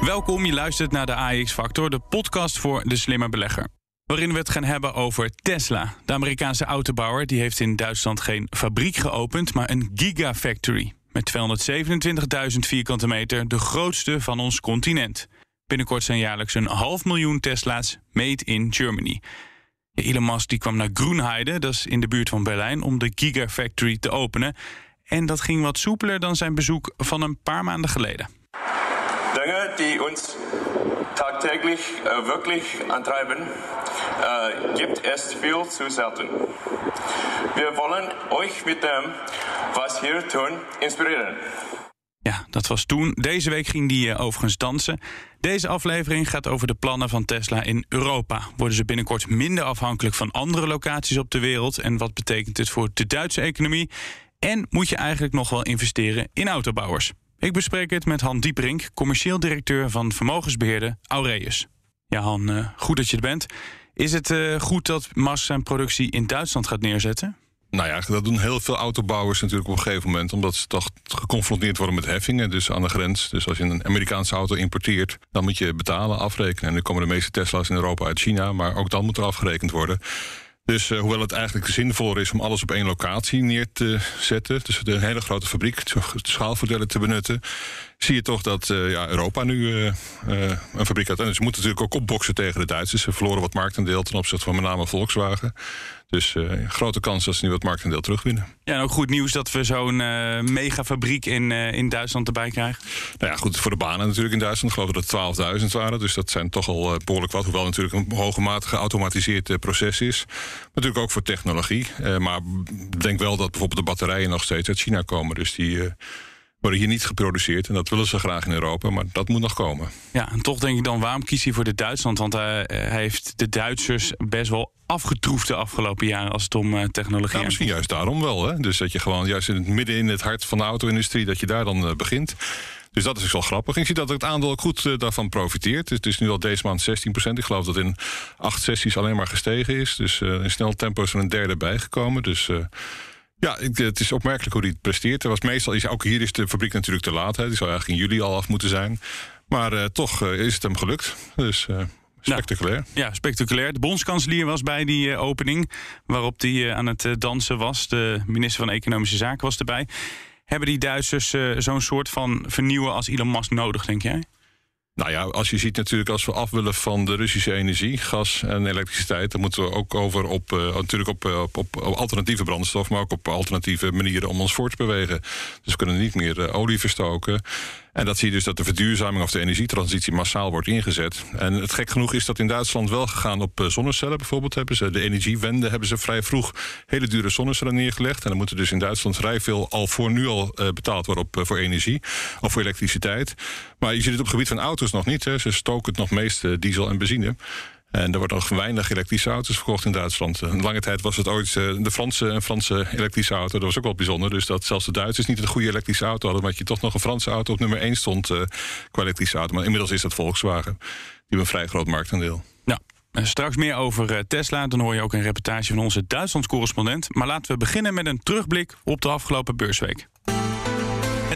Welkom, je luistert naar de AEX-factor, de podcast voor de slimme belegger. Waarin we het gaan hebben over Tesla. De Amerikaanse autobouwer die heeft in Duitsland geen fabriek geopend, maar een gigafactory. Met 227.000 vierkante meter, de grootste van ons continent. Binnenkort zijn jaarlijks een half miljoen Tesla's made in Germany. Elon Musk die kwam naar Groenheide, dat is in de buurt van Berlijn, om de Gigafactory te openen. En dat ging wat soepeler dan zijn bezoek van een paar maanden geleden. Die ons tagtäglich uh, wirklich antreiben, uh, gibt es viel zu selten. Wir wollen euch mit was inspireren. Ja, dat was toen. Deze week ging die uh, overigens dansen. Deze aflevering gaat over de plannen van Tesla in Europa. Worden ze binnenkort minder afhankelijk van andere locaties op de wereld? En wat betekent dit voor de Duitse economie? En moet je eigenlijk nog wel investeren in autobouwers? Ik bespreek het met Han Dieperink, commercieel directeur van vermogensbeheerder Aureus. Ja, Han, uh, goed dat je er bent. Is het uh, goed dat Mas zijn productie in Duitsland gaat neerzetten? Nou ja, dat doen heel veel autobouwers natuurlijk op een gegeven moment, omdat ze toch geconfronteerd worden met heffingen, dus aan de grens. Dus als je een Amerikaanse auto importeert, dan moet je betalen, afrekenen. En nu komen de meeste Tesla's in Europa uit China, maar ook dan moet er afgerekend worden. Dus uh, hoewel het eigenlijk zinvoller is om alles op één locatie neer te zetten, dus een hele grote fabriek, schaalvoordelen te benutten, zie je toch dat uh, ja, Europa nu uh, een fabriek had. En ze moeten natuurlijk ook opboksen tegen de Duitsers. Ze verloren wat marktaandeel ten opzichte van met name Volkswagen. Dus uh, grote kans dat ze nu wat marktaandeel terugwinnen. Ja, en ook goed nieuws dat we zo'n uh, megafabriek in, uh, in Duitsland erbij krijgen. Nou ja, goed, voor de banen natuurlijk in Duitsland. Ik geloof dat het 12.000 waren. Dus dat zijn toch al behoorlijk wat. Hoewel natuurlijk een hoge geautomatiseerd proces is. Maar natuurlijk ook voor technologie. maar ik denk wel dat bijvoorbeeld de batterijen nog steeds uit China komen. Dus die worden hier niet geproduceerd. En dat willen ze graag in Europa, maar dat moet nog komen. Ja, en toch denk ik dan, waarom kies hij voor de Duitsland? Want hij, hij heeft de Duitsers best wel afgetroefd de afgelopen jaren als het om uh, technologie gaat. Ja, misschien juist daarom wel. Hè? Dus dat je gewoon juist in het midden in het hart van de auto-industrie... dat je daar dan uh, begint. Dus dat is wel grappig. Ik zie dat het aandeel ook goed uh, daarvan profiteert. Het is nu al deze maand 16% Ik geloof dat in acht sessies alleen maar gestegen is. Dus in snel tempo is er een derde bijgekomen. Dus... Ja, het is opmerkelijk hoe hij het presteert. Er was meestal, ook hier is de fabriek natuurlijk te laat. Hè. Die zou eigenlijk in juli al af moeten zijn. Maar uh, toch uh, is het hem gelukt. Dus uh, spectaculair. Nou, ja, spectaculair. De bondskanselier was bij die opening. Waarop hij aan het dansen was. De minister van Economische Zaken was erbij. Hebben die Duitsers zo'n soort van vernieuwen als Elon Musk nodig, denk jij? Nou ja, als je ziet natuurlijk als we af willen van de Russische energie, gas en elektriciteit, dan moeten we ook over op uh, natuurlijk op, op, op, alternatieve brandstof, maar ook op alternatieve manieren om ons voort te bewegen. Dus we kunnen niet meer uh, olie verstoken. En dat zie je dus dat de verduurzaming of de energietransitie massaal wordt ingezet. En het gek genoeg is dat in Duitsland wel gegaan op zonnecellen. Bijvoorbeeld hebben ze de energiewende hebben ze vrij vroeg hele dure zonnecellen neergelegd. En dan moeten dus in Duitsland vrij veel al voor nu al betaald worden op, voor energie of voor elektriciteit. Maar je ziet het op het gebied van auto's nog niet. Hè. Ze stoken het nog meest diesel en benzine. En er wordt nog weinig elektrische auto's verkocht in Duitsland. Een lange tijd was het ooit de Franse, Franse elektrische auto. Dat was ook wel bijzonder. Dus dat zelfs de Duitsers niet een goede elektrische auto hadden... maar dat je toch nog een Franse auto op nummer 1 stond uh, qua elektrische auto. Maar inmiddels is dat Volkswagen. Die hebben een vrij groot marktaandeel. Ja. Straks meer over Tesla. Dan hoor je ook een reportage van onze Duitslands correspondent. Maar laten we beginnen met een terugblik op de afgelopen beursweek.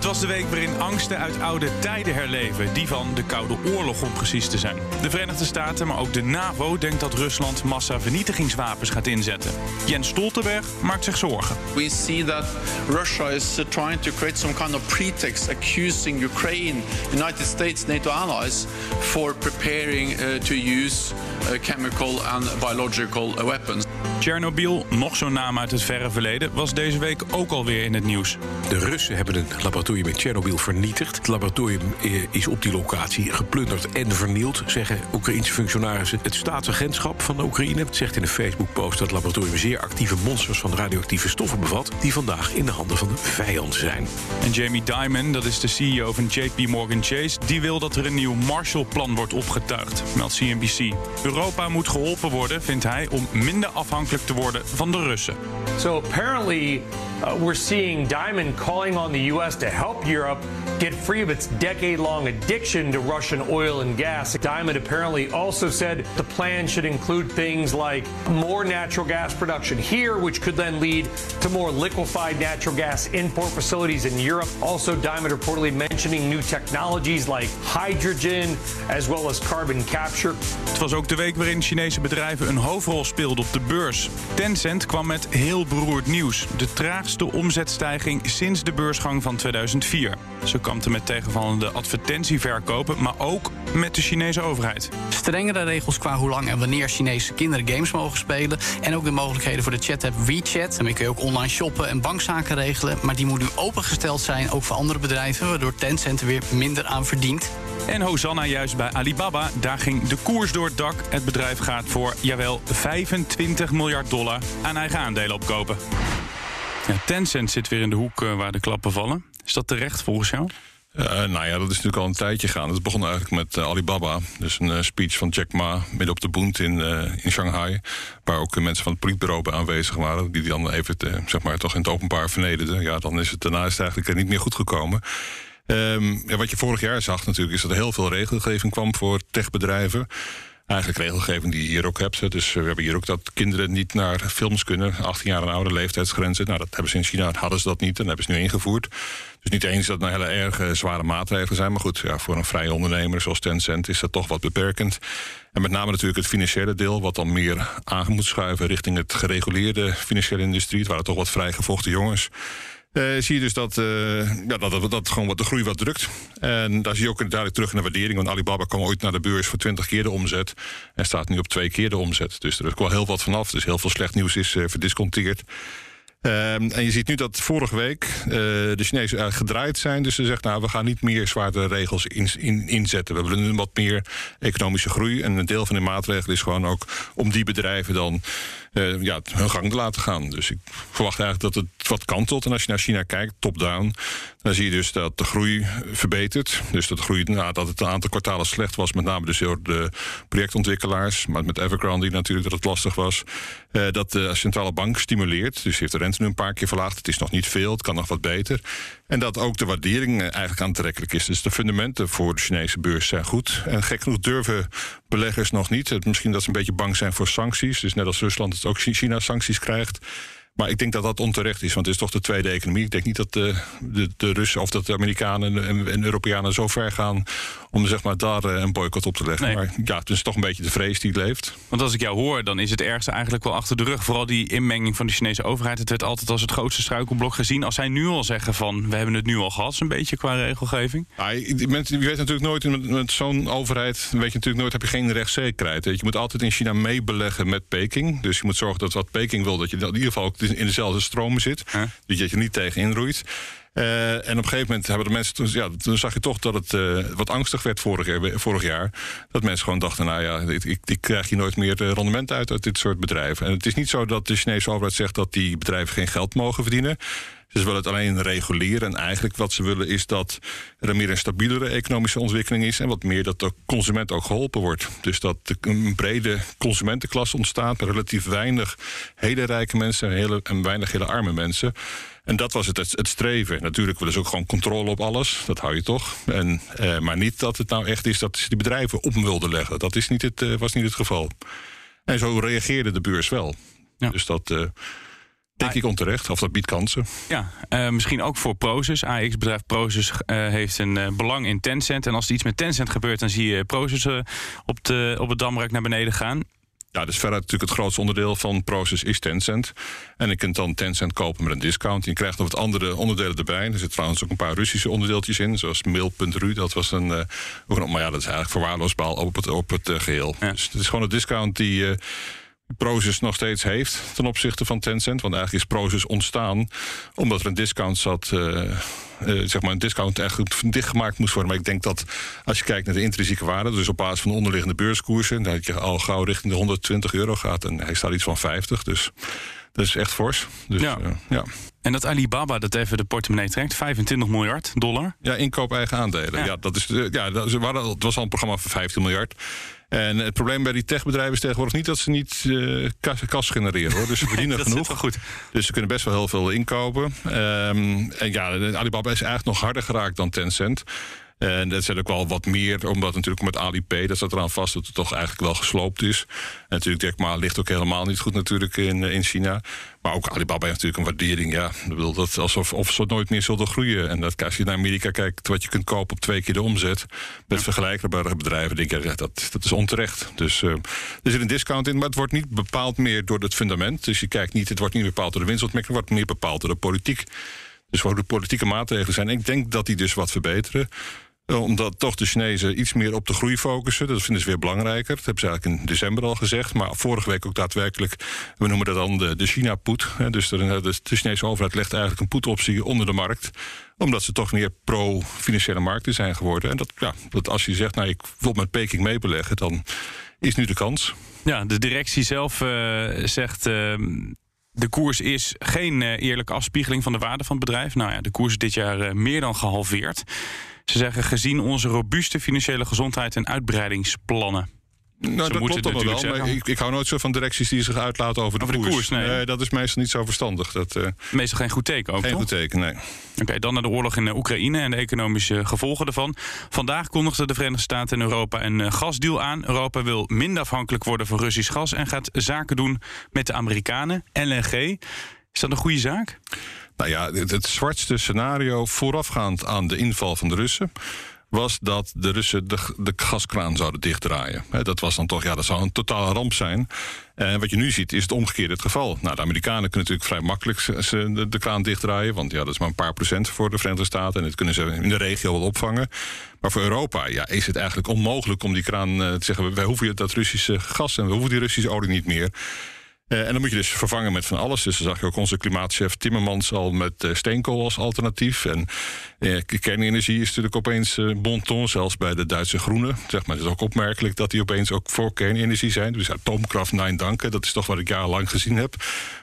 Het was de week waarin angsten uit oude tijden herleven. Die van de Koude Oorlog, om precies te zijn. De Verenigde Staten, maar ook de NAVO, denkt dat Rusland massa-vernietigingswapens gaat inzetten. Jens Stoltenberg maakt zich zorgen. We see that Russia is trying to create some kind of pretext accusing Ukraine, United States, NATO allies for preparing uh, to use uh, chemical and biological weapons. Chernobyl, nog zo'n naam uit het verre verleden, was deze week ook alweer in het nieuws. De Russen hebben een laboratorium in Chernobyl vernietigd. Het laboratorium eh, is op die locatie geplunderd en vernield, zeggen Oekraïnse functionarissen. Het staatsagentschap van de Oekraïne zegt in een Facebook-post dat het laboratorium zeer actieve monsters van radioactieve stoffen bevat, die vandaag in de handen van de vijand zijn. En Jamie Dimon, dat is de CEO van JP Morgan Chase, die wil dat er een nieuw Marshallplan wordt opgetuigd, meldt CNBC. Europa moet geholpen worden, vindt hij, om minder afhankelijk te worden van de Russen. So apparently, uh, we're seeing Diamond calling on the U.S. to help Europe get free of its decade long addiction to Russian oil and gas. Diamond apparently also said the plan should include things like more natural gas production here, which could then lead to more liquefied natural gas import facilities in Europe. Also, Diamond reportedly mentioning new technologies like hydrogen as well as carbon capture. Het was ook de week waarin Chinese bedrijven een hoofdrol speelden op de beurs. Tencent kwam met heel beroerd nieuws. De traagste omzetstijging sinds de beursgang van 2004. Ze kampten met tegenvallende advertentieverkopen, maar ook met de Chinese overheid. Strengere regels qua hoe lang en wanneer Chinese kinderen games mogen spelen. En ook de mogelijkheden voor de chat-app WeChat. Daarmee kun je ook online shoppen en bankzaken regelen. Maar die moet nu opengesteld zijn, ook voor andere bedrijven, waardoor Tencent er weer minder aan verdient. En Hosanna juist bij Alibaba. Daar ging de koers door het dak. Het bedrijf gaat voor, jawel, 25 miljard dollar aan eigen aandelen opkopen. Tencent zit weer in de hoek eh, waar de klappen vallen. Is dat terecht volgens jou? Uh, nou ja, dat is natuurlijk al een tijdje gaan. Het begon eigenlijk met uh, Alibaba. Dus een speech van Jack Ma midden op de Bund in, in Shanghai. Waar ook mensen van het politbureau bij aanwezig waren. Die dan even zeg maar, toch in het openbaar vernederden. Ja, dan is het daarna is het eigenlijk niet meer goed gekomen. Um, ja, wat je vorig jaar zag natuurlijk... is dat er heel veel regelgeving kwam voor techbedrijven. Eigenlijk regelgeving die je hier ook hebt. Dus we hebben hier ook dat kinderen niet naar films kunnen. 18 jaar en oude leeftijdsgrenzen. Nou, dat hebben ze in China, hadden ze dat niet. En hebben ze nu ingevoerd. Dus niet eens dat het nou hele erg zware maatregelen zijn. Maar goed, ja, voor een vrije ondernemer zoals Tencent is dat toch wat beperkend. En met name natuurlijk het financiële deel, wat dan meer aan moet schuiven richting het gereguleerde financiële industrie. Het waren toch wat vrijgevochten jongens. Uh, zie je dus dat, uh, ja, dat, dat, dat, gewoon wat de groei wat drukt. En daar zie je ook duidelijk terug de waardering. Want Alibaba kwam ooit naar de beurs voor 20 keer de omzet. En staat nu op twee keer de omzet. Dus er is wel heel wat vanaf. Dus heel veel slecht nieuws is uh, verdisconteerd. Um, en je ziet nu dat vorige week de Chinezen gedraaid zijn. Dus ze zegt, nou, we gaan niet meer zwaardere regels in, inzetten. We willen nu wat meer economische groei. En een deel van de maatregelen is gewoon ook om die bedrijven dan uh, ja, hun gang te laten gaan. Dus ik verwacht eigenlijk dat het wat kantelt. En als je naar China kijkt, top-down, dan zie je dus dat de groei verbetert. Dus dat, de groei, nou, dat het een aantal kwartalen slecht was, met name dus door de projectontwikkelaars. Maar met Evergrande natuurlijk dat het lastig was. Uh, dat de centrale bank stimuleert. Dus heeft de rente nu een paar keer verlaagd. Het is nog niet veel, het kan nog wat beter. En dat ook de waardering eigenlijk aantrekkelijk is. Dus de fundamenten voor de Chinese beurs zijn goed. En gek genoeg durven beleggers nog niet. Misschien dat ze een beetje bang zijn voor sancties. Dus net als Rusland het ook China sancties krijgt. Maar ik denk dat dat onterecht is, want het is toch de tweede economie. Ik denk niet dat de, de, de Russen of dat de Amerikanen en, en Europeanen zo ver gaan om zeg maar, daar eh, een boycott op te leggen. Nee. Maar ja, het is toch een beetje de vrees die leeft. Want als ik jou hoor, dan is het ergste eigenlijk wel achter de rug. Vooral die inmenging van de Chinese overheid. Het werd altijd als het grootste struikelblok gezien. Als zij nu al zeggen van, we hebben het nu al gehad, zo'n beetje qua regelgeving. Ja, je, mensen, je weet natuurlijk nooit, met, met zo'n overheid, weet je natuurlijk nooit, heb je geen rechtszekerheid. Je moet altijd in China meebeleggen met Peking. Dus je moet zorgen dat wat Peking wil, dat je in ieder geval ook in dezelfde stromen zit. Huh? Dus dat je niet tegen inroeit. Uh, en op een gegeven moment hebben de mensen toen, ja, zag je toch dat het uh, wat angstig werd vorig jaar, vorig jaar. Dat mensen gewoon dachten, nou ja, ik, ik, krijg hier nooit meer rendement uit uit dit soort bedrijven. En het is niet zo dat de Chinese overheid zegt dat die bedrijven geen geld mogen verdienen. Ze willen het alleen reguleren. En eigenlijk wat ze willen is dat er meer een stabielere economische ontwikkeling is. En wat meer dat de consument ook geholpen wordt. Dus dat een brede consumentenklasse ontstaat. Met relatief weinig hele rijke mensen en, hele, en weinig hele arme mensen. En dat was het, het, het, streven. Natuurlijk willen ze ook gewoon controle op alles. Dat hou je toch. En, uh, maar niet dat het nou echt is dat ze die bedrijven op wilden leggen. Dat is niet het, uh, was niet het geval. En zo reageerde de beurs wel. Ja. Dus dat... Uh, denk ik onterecht, of dat biedt kansen. Ja, uh, misschien ook voor Prozus. AX-bedrijf Prozus uh, heeft een uh, belang in Tencent. En als er iets met Tencent gebeurt, dan zie je Prozus op, de, op het damrek naar beneden gaan. Ja, dus veruit natuurlijk het grootste onderdeel van Proces is Tencent. En je kunt dan Tencent kopen met een discount. Je krijgt nog wat andere onderdelen erbij. Er zitten trouwens ook een paar Russische onderdeeltjes in. Zoals Mail.ru, dat was een... Uh, maar ja, dat is eigenlijk verwaarloosbaar op het, op het uh, geheel. Ja. Dus het is gewoon een discount die... Uh, Prozus nog steeds heeft ten opzichte van Tencent. Want eigenlijk is Prozus ontstaan omdat er een discount zat. Uh, uh, zeg maar een discount dichtgemaakt moest worden. Maar ik denk dat als je kijkt naar de intrinsieke waarde, dus op basis van de onderliggende beurskoersen, dat je al gauw richting de 120 euro gaat. En hij staat iets van 50. Dus dat is echt fors. Dus, ja. Uh, ja. En dat Alibaba dat even de portemonnee trekt, 25 miljard dollar. Ja, inkoop eigen aandelen. Ja, ja dat is, ja dat, was al een programma van 15 miljard. En het probleem bij die techbedrijven is tegenwoordig niet dat ze niet uh, kas, kas, genereren hoor. Dus ze verdienen genoeg. Goed. Dus ze kunnen best wel heel veel inkopen. Um, en ja, Alibaba is eigenlijk nog harder geraakt dan Tencent. En dat zit ook wel wat meer, omdat natuurlijk met Alipay, dat staat eraan vast dat het toch eigenlijk wel gesloopt is. En natuurlijk, Dirk Ma ligt ook helemaal niet goed natuurlijk in, in China. Maar ook Alibaba heeft natuurlijk een waardering. Ja, ik bedoel, dat alsof of ze nooit meer zullen groeien. En dat als je naar Amerika kijkt, wat je kunt kopen op twee keer de omzet. met ja. vergelijkbare bedrijven, denk ik, ja, dat, dat is onterecht. Dus uh, er zit een discount in, maar het wordt niet bepaald meer door het fundament. Dus je kijkt niet, het wordt niet bepaald door de winstontwikkeling, het wordt meer bepaald door de politiek. Dus waar de politieke maatregelen zijn. Ik denk dat die dus wat verbeteren omdat toch de Chinezen iets meer op de groei focussen. Dat vinden ze weer belangrijker. Dat hebben ze eigenlijk in december al gezegd. Maar vorige week ook daadwerkelijk, we noemen dat dan de, de China-poet. Dus de, de Chinese overheid legt eigenlijk een poetoptie onder de markt omdat ze toch meer pro-financiële markten zijn geworden. En dat, ja, dat als je zegt, nou, ik wil met Peking meebeleggen, dan is nu de kans. Ja, de directie zelf uh, zegt. De koers is geen eerlijke afspiegeling van de waarde van het bedrijf. Nou ja, de koers is dit jaar meer dan gehalveerd. Ze zeggen gezien onze robuuste financiële gezondheid en uitbreidingsplannen. Nou, dat klopt toch wel, maar ik, ik, hou nooit zo van directies die zich uitlaten over de over koers. De koers nee. nee. dat is meestal niet zo verstandig. Dat, uh, meestal geen goed teken ook, Geen toch? goed teken, nee. Oké, okay, dan naar de oorlog in Oekraïne en de economische gevolgen daarvan. Vandaag kondigden de Verenigde Staten en Europa een uh, gasdeal aan. Europa wil minder afhankelijk worden van Russisch gas... en gaat zaken doen met de Amerikanen. LNG, is dat een goede zaak? Nou ja, het, zwartste scenario voorafgaand aan de inval van de Russen was dat de Russen de, de gaskraan zouden dichtdraaien. Dat was dan toch, ja, dat zou een totale ramp zijn. En wat je nu ziet, is het omgekeerde het geval. Nou, de Amerikanen kunnen natuurlijk vrij makkelijk de, de kraan dichtdraaien, want ja, dat is maar een paar procent voor de Verenigde Staten en dat kunnen ze in de regio wel opvangen. Maar voor Europa ja, is het eigenlijk onmogelijk om die kraan uh, te zeggen: wij hoeven dat Russische gas en we hoeven die Russische olie niet meer. Uh, en dan moet je dus vervangen met van alles. Dus dan zag je ook onze klimaatchef Timmermans al met uh, steenkool als alternatief. En uh, kernenergie is natuurlijk opeens bon ton, zelfs bij de Duitse Groenen. Zeg maar, het is ook opmerkelijk dat die opeens ook voor kernenergie zijn. Dus atoomkracht, nein danken. Dat is toch wat ik jarenlang gezien heb.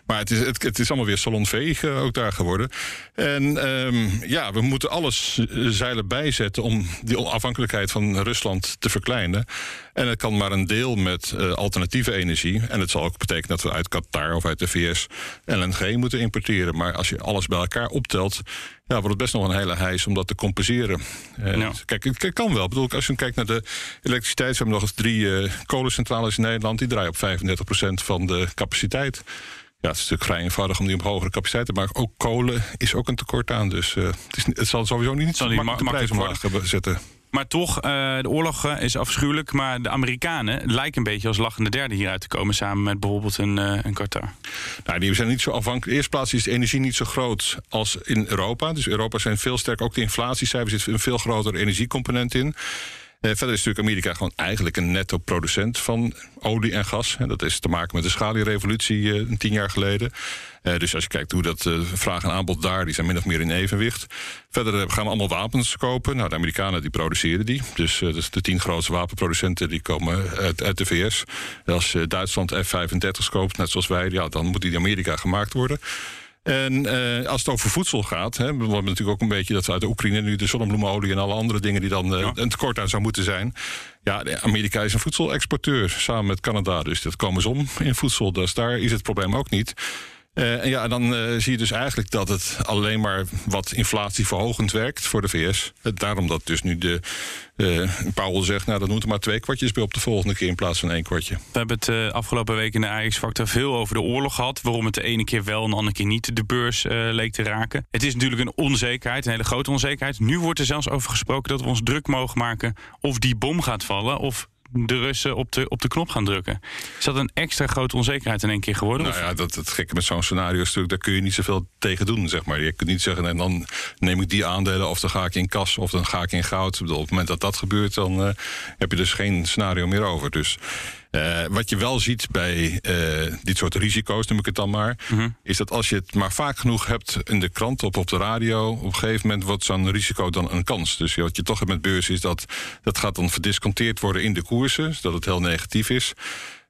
Maar het is, het, het is allemaal weer salonveeg ook daar geworden. En um, ja, we moeten alles zeilen bijzetten om die afhankelijkheid van Rusland te verkleinen. En het kan maar een deel met alternatieve energie. En het zal ook betekenen dat we uit Qatar of uit de VS LNG moeten importeren. Maar als je alles bij elkaar optelt, ja, wordt het best nog een hele hijs om dat te compenseren. Uh, ja. Kijk, het kan wel. Ik bedoel, als je kijkt naar de elektriciteit, we hebben nog eens drie uh, kolencentrales in Nederland, die draaien op 35% van de capaciteit. Ja, het is natuurlijk vrij eenvoudig om die op hogere capaciteit te maken. Ook kolen is ook een tekort aan. Dus uh, het, is, het, zal sowieso niet zo makkelijk prijs omlaag zetten. Maar toch, uh, de oorlog is afschuwelijk. Maar de Amerikanen lijken een beetje als lachende derde hieruit te komen. Samen met bijvoorbeeld een, uh, een Qatar. Nou, die zijn niet zo afhankelijk. In de eerste plaats is de energie niet zo groot als in Europa. Dus Europa zijn veel sterker. Ook de inflatiecijfers zit een veel grotere energiecomponent in. Uh, verder is natuurlijk Amerika gewoon eigenlijk een netto producent van olie en gas. En dat is te maken met de schalierevolutie uh, tien jaar geleden. Uh, dus als je kijkt hoe dat vraag en aanbod daar, die zijn min of meer in evenwicht. Verder gaan we allemaal wapens kopen. Nou, de Amerikanen die produceren die. Dus, dus de tien grootste wapenproducenten die komen uit, de VS. Als Duitsland F-35's koopt, net zoals wij, ja, dan moet die in Amerika gemaakt worden. En uh, als het over voedsel gaat, hè, we hebben natuurlijk ook een beetje dat we uit de Oekraïne nu de zonnebloemolie en alle andere dingen die dan uh, ja. een tekort aan zou moeten zijn. Ja, Amerika is een voedselexporteur samen met Canada, dus dat komen ze om in voedsel. Dus daar is het probleem ook niet. Uh, en ja, dan uh, zie je dus eigenlijk dat het alleen maar wat inflatieverhogend werkt voor de VS. Daarom dat dus nu de uh, Powell zegt, nou dat moet er maar twee kwartjes bij op de volgende keer in plaats van één kwartje. We hebben het afgelopen week in de AX-factor veel over de oorlog gehad. Waarom het de ene keer wel en de andere keer niet de beurs leek te raken. Het is natuurlijk een onzekerheid, een hele grote onzekerheid. Nu wordt er zelfs over gesproken dat we ons druk mogen maken of die bom gaat vallen of de Russen op de, op de knop gaan drukken. Is dat een extra grote onzekerheid in één keer geworden? Nou ja, dat, het gekke met zo'n scenario is natuurlijk... daar kun je niet zoveel tegen doen, zeg maar. Je kunt niet zeggen, en dan neem ik die aandelen... of dan ga ik in kas, of dan ga ik in goud. Op het moment dat dat gebeurt, dan uh, heb je dus geen scenario meer over. Dus Uh, wat je wel ziet bij uh, dit soort risico's, noem ik het dan maar, Mhm. is dat als je het maar vaak genoeg hebt in de krant of op de radio, op een gegeven moment wordt zo'n risico dan een kans. Dus wat je toch hebt met beurs is dat dat gaat dan verdisconteerd worden in de koersen, zodat het heel negatief is.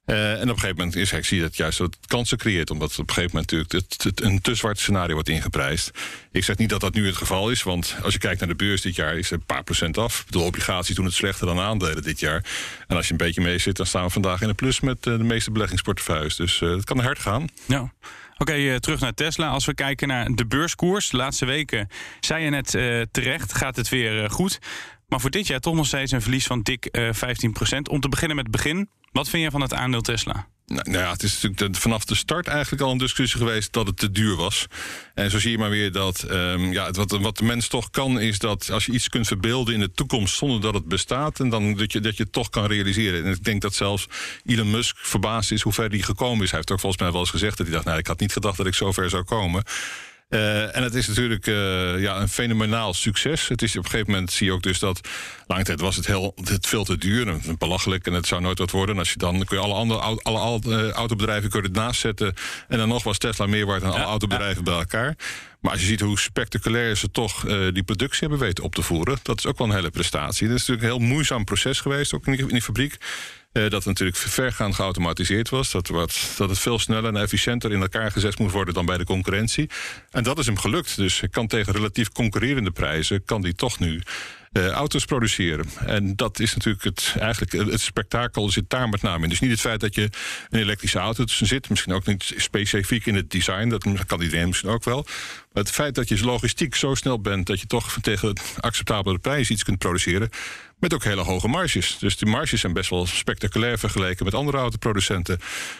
Uh, en op een gegeven moment is, zie je dat juist dat kansen creëert. Omdat op een gegeven moment natuurlijk het, een te zwart scenario wordt ingeprijsd. Ik zeg niet dat dat nu het geval is. Want als je kijkt naar de beurs dit jaar, is een paar procent af. De obligaties doen het slechter dan aandelen dit jaar. En als je een beetje mee zit, dan staan we vandaag in de plus met uh, de meeste beleggingsportefeuilles. Dus uh, het kan hard gaan. Ja. Oké, terug naar Tesla. Als we kijken naar de beurskoers, de laatste weken, zei je net terecht, gaat het weer goed. Maar voor dit jaar toch nog steeds een verlies van dik uh, 15%. Om te beginnen met het begin, wat vind je van het aandeel Tesla? Nou, nou ja, het is natuurlijk vanaf de start eigenlijk al een discussie geweest dat het te duur was. En zo zie je maar weer dat um, ja, wat, wat de mens toch kan, is dat als je iets kunt verbeelden in de toekomst zonder dat het bestaat, en dan dat je, dat je het toch kan realiseren. En ik denk dat zelfs Elon Musk verbaasd is hoe ver hij gekomen is. Hij heeft ook volgens mij wel eens gezegd dat hij dacht, nou, ik had niet gedacht dat ik zo ver zou komen. Uh, en het is natuurlijk uh, ja, een fenomenaal succes. Het is op een gegeven moment zie je ook dus dat lange tijd was het heel het veel te duur en belachelijk en het zou nooit wat worden. En als je dan kun je alle andere alle, alle uh, autobedrijven kun je ernaast zetten en dan nog was Tesla meer waard dan alle autobedrijven bij elkaar. Maar als je ziet hoe spectaculair ze toch uh, die productie hebben weten op te voeren, dat is ook wel een hele prestatie. Dat is natuurlijk een heel moeizaam proces geweest, ook in die, in die fabriek. Uh, dat natuurlijk vergaand geautomatiseerd was. Dat, wat, dat het veel sneller en efficiënter in elkaar gezet moet worden dan bij de concurrentie. En dat is hem gelukt. Dus kan tegen relatief concurrerende prijzen, kan die toch nu uh, auto's produceren. En dat is natuurlijk het, eigenlijk het spektakel zit daar met name in. Dus niet het feit dat je een elektrische auto zit, misschien ook niet specifiek in het design, dat kan iedereen misschien ook wel. Maar het feit dat je logistiek zo snel bent dat je toch tegen acceptabele prijs iets kunt produceren. Met ook hele hoge marges. Dus die marges zijn best wel spectaculair vergeleken met andere autoproducenten.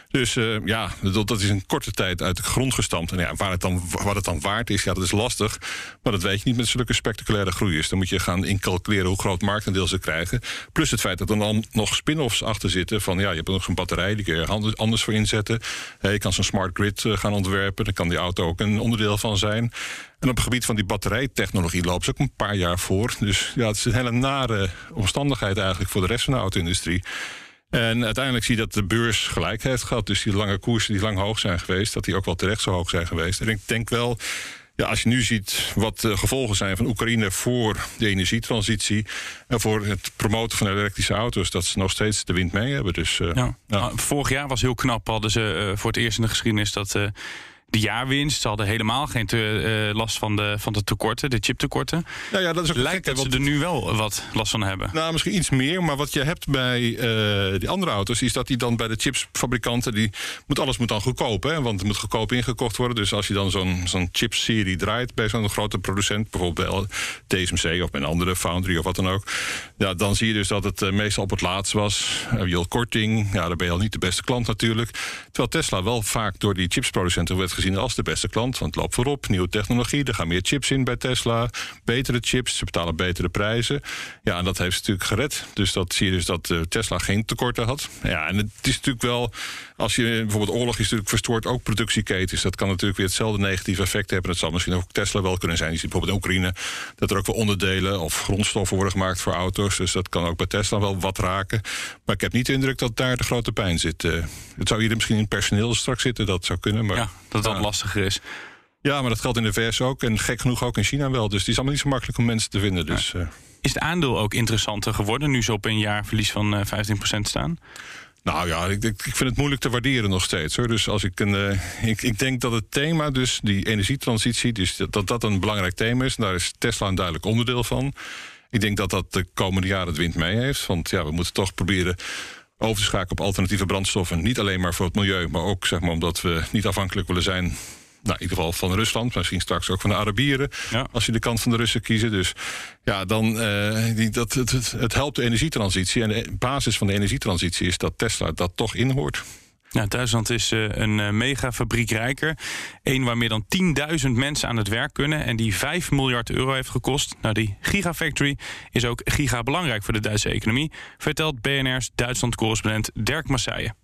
Dus uh, ja, dat is in korte tijd uit de grond gestampt. En ja, waar het dan, wat het dan waard is, ja, dat is lastig. Maar dat weet je niet met zulke spectaculaire groei is. Dan moet je gaan incalculeren hoe groot marktendeel ze krijgen. Plus het feit dat er dan nog spin-offs achter zitten. Van ja, je hebt nog zo'n batterij, die kun je anders voor inzetten. Je kan zo'n smart grid uh, gaan ontwerpen. Daar kan die auto ook een onderdeel van zijn. En op het gebied van die batterijtechnologie loopt ze ook een paar jaar voor. Dus ja, het is een hele nare omstandigheid eigenlijk voor de rest van de auto-industrie. En uiteindelijk zie je dat de beurs gelijk heeft gehad. Dus die lange koersen die lang hoog zijn geweest, dat die ook wel terecht zo hoog zijn geweest. En ik denk wel, ja, als je nu ziet wat de gevolgen zijn van Oekraïne voor de energietransitie en voor het promoten van elektrische auto's, dat ze nog steeds de wind mee hebben. Dus, uh, ja. Ja. Vorig jaar was heel knap, hadden ze uh, voor het eerst in de geschiedenis dat. Uh, de jaarwinst. Ze hadden helemaal geen te, uh, last van de, van de tekorten, de chiptekorten. Ja, ja, dat is ook Lijkt gek, dat ze er nu wel wat last van hebben. Nou, misschien iets meer. Maar wat je hebt bij uh, die andere auto's... is dat die dan bij de chipsfabrikanten... Die moet, alles moet dan goedkoop, hè? want het moet goedkoop ingekocht worden. Dus als je dan zo'n zo'n chipserie draait... bij zo'n grote producent, bijvoorbeeld bij TSMC... of bij een andere foundry of wat dan ook... Ja, dan zie je dus dat het uh, meestal op het laatst was. Uh, je korting, ja, dan ben je al niet de beste klant natuurlijk. Terwijl Tesla wel vaak door die chipsproducenten... werd gezien als de beste klant. Want loopt voorop, nieuwe technologie, er gaan meer chips in bij Tesla. Betere chips, ze betalen betere prijzen. Ja, en dat heeft ze natuurlijk gered. Dus dat zie je dus dat uh, Tesla geen tekorten had. Ja, en het is natuurlijk wel... Als je bijvoorbeeld oorlog is natuurlijk verstoord ook productieketens. Dat kan natuurlijk weer hetzelfde negatieve effect hebben. Dat zal misschien ook Tesla wel kunnen zijn. Je ziet bijvoorbeeld in Oekraïne dat er ook wel onderdelen of grondstoffen worden gemaakt voor auto's. Dus dat kan ook bij Tesla wel wat raken. Maar ik heb niet de indruk dat daar de grote pijn zit. Uh, het zou hier misschien in personeel straks zitten, dat zou kunnen. Maar, ja, dat dat ja. lastiger is. Ja, maar dat geldt in de VS ook. En gek genoeg ook in China wel. Dus die is allemaal niet zo makkelijk om mensen te vinden. Dus, uh. Is het aandeel ook interessanter geworden nu ze op een jaar verlies van uh, 15% staan? Nou ja, ik, ik, vind het moeilijk te waarderen nog steeds. Hoor. Dus als ik, een, uh, ik, ik denk dat het thema, dus die energietransitie, dus dat, dat dat een belangrijk thema is. En daar is Tesla een duidelijk onderdeel van. Ik denk dat dat de komende jaren het wind mee heeft. Want ja, we moeten toch proberen over te schakelen op alternatieve brandstoffen. Niet alleen maar voor het milieu, maar ook zeg maar, omdat we niet afhankelijk willen zijn nou, in ieder geval van Rusland, misschien straks ook van de Arabieren. Ja. Als je de kant van de Russen kiezen. Dus ja, dan uh, die, dat, het, het, het, helpt de energietransitie. En de basis van de energietransitie is dat Tesla dat toch inhoort. Ja, Duitsland is uh, een uh, megafabriek rijker. Eén waar meer dan 10.000 mensen aan het werk kunnen. En die 5 miljard euro heeft gekost. Nou, die Gigafactory is ook giga belangrijk voor de Duitse economie. Vertelt BNR's Duitsland-correspondent Dirk Masseijen.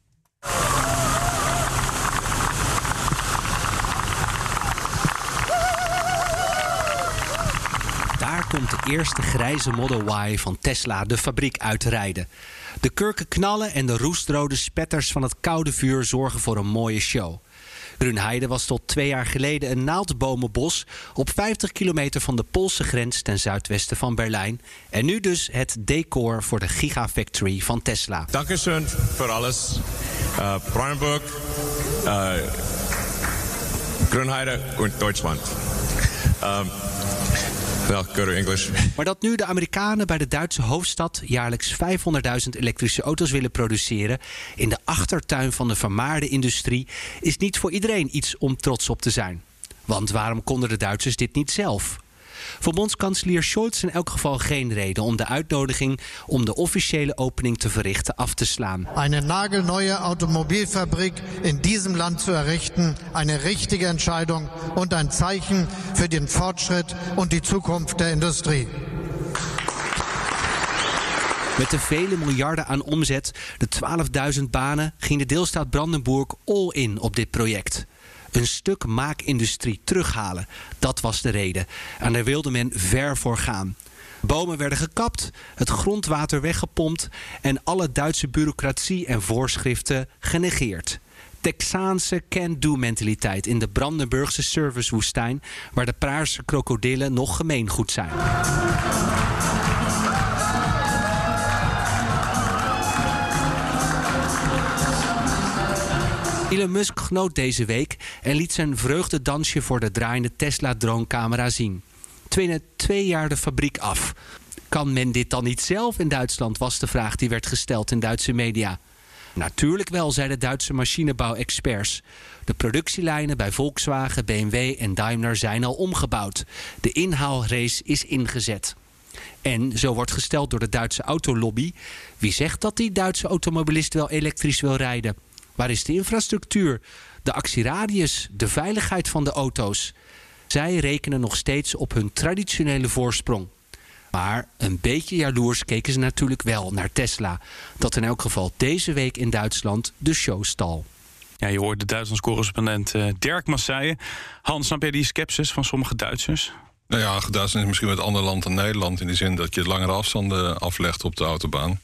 Komt de eerste grijze Model Y van Tesla de fabriek uitrijden. De kurken knallen en de roestrode spetters van het koude vuur zorgen voor een mooie show. Grunheide was tot twee jaar geleden een naaldbomenbos op 50 kilometer van de Poolse grens ten zuidwesten van Berlijn. En nu dus het decor voor de Gigafactory van Tesla. Dankeschön voor alles. Uh, Brandenburg, uh, Grunheide en Duitsland. Um, go to English. Maar dat nu de Amerikanen bij de Duitse hoofdstad jaarlijks 500.000 elektrische auto's willen produceren in de achtertuin van de vermaarde industrie, is niet voor iedereen iets om trots op te zijn. Want waarom konden de Duitsers dit niet zelf? Voor bondskanselier Scholz in elk geval geen reden om de uitnodiging om de officiële opening te verrichten af te slaan. Eine nagelneue Automobilfabrik in diesem Land zu errichten, eine richtige Entscheidung und ein Zeichen für den Fortschritt und die Zukunft der Industrie. Met de vele miljarden aan omzet, de 12.000 banen, ging de deelstaat Brandenburg all in op dit project. Een stuk maakindustrie terughalen, dat was de reden. En daar wilde men ver voor gaan. Bomen werden gekapt, het grondwater weggepompt en alle Duitse bureaucratie en voorschriften genegeerd. Texaanse can-do-mentaliteit in de Brandenburgse servicewoestijn, waar de Praarse krokodillen nog gemeengoed zijn. Elon Musk genoot deze week en liet zijn vreugdedansje voor de draaiende Tesla-drooncamera zien. Twee, twee jaar de fabriek af. Kan men dit dan niet zelf in Duitsland, was de vraag die werd gesteld in Duitse media. Natuurlijk wel, zeiden Duitse machinebouwexperts. De productielijnen bij Volkswagen, BMW en Daimler zijn al omgebouwd. De inhaalrace is ingezet. En zo wordt gesteld door de Duitse autolobby: wie zegt dat die Duitse automobilist wel elektrisch wil rijden? Waar is de infrastructuur, de actieradius, de veiligheid van de auto's? Zij rekenen nog steeds op hun traditionele voorsprong. Maar een beetje jaloers keken ze natuurlijk wel naar Tesla, dat in elk geval deze week in Duitsland de show stal. Ja, je hoort de Duitslands correspondent uh, Dirk Masseien. Hans, snap jij die sceptisch van sommige Duitsers? Nou ja, Duitsland is misschien met ander land dan Nederland... in de zin dat je langere afstanden aflegt op de autobaan.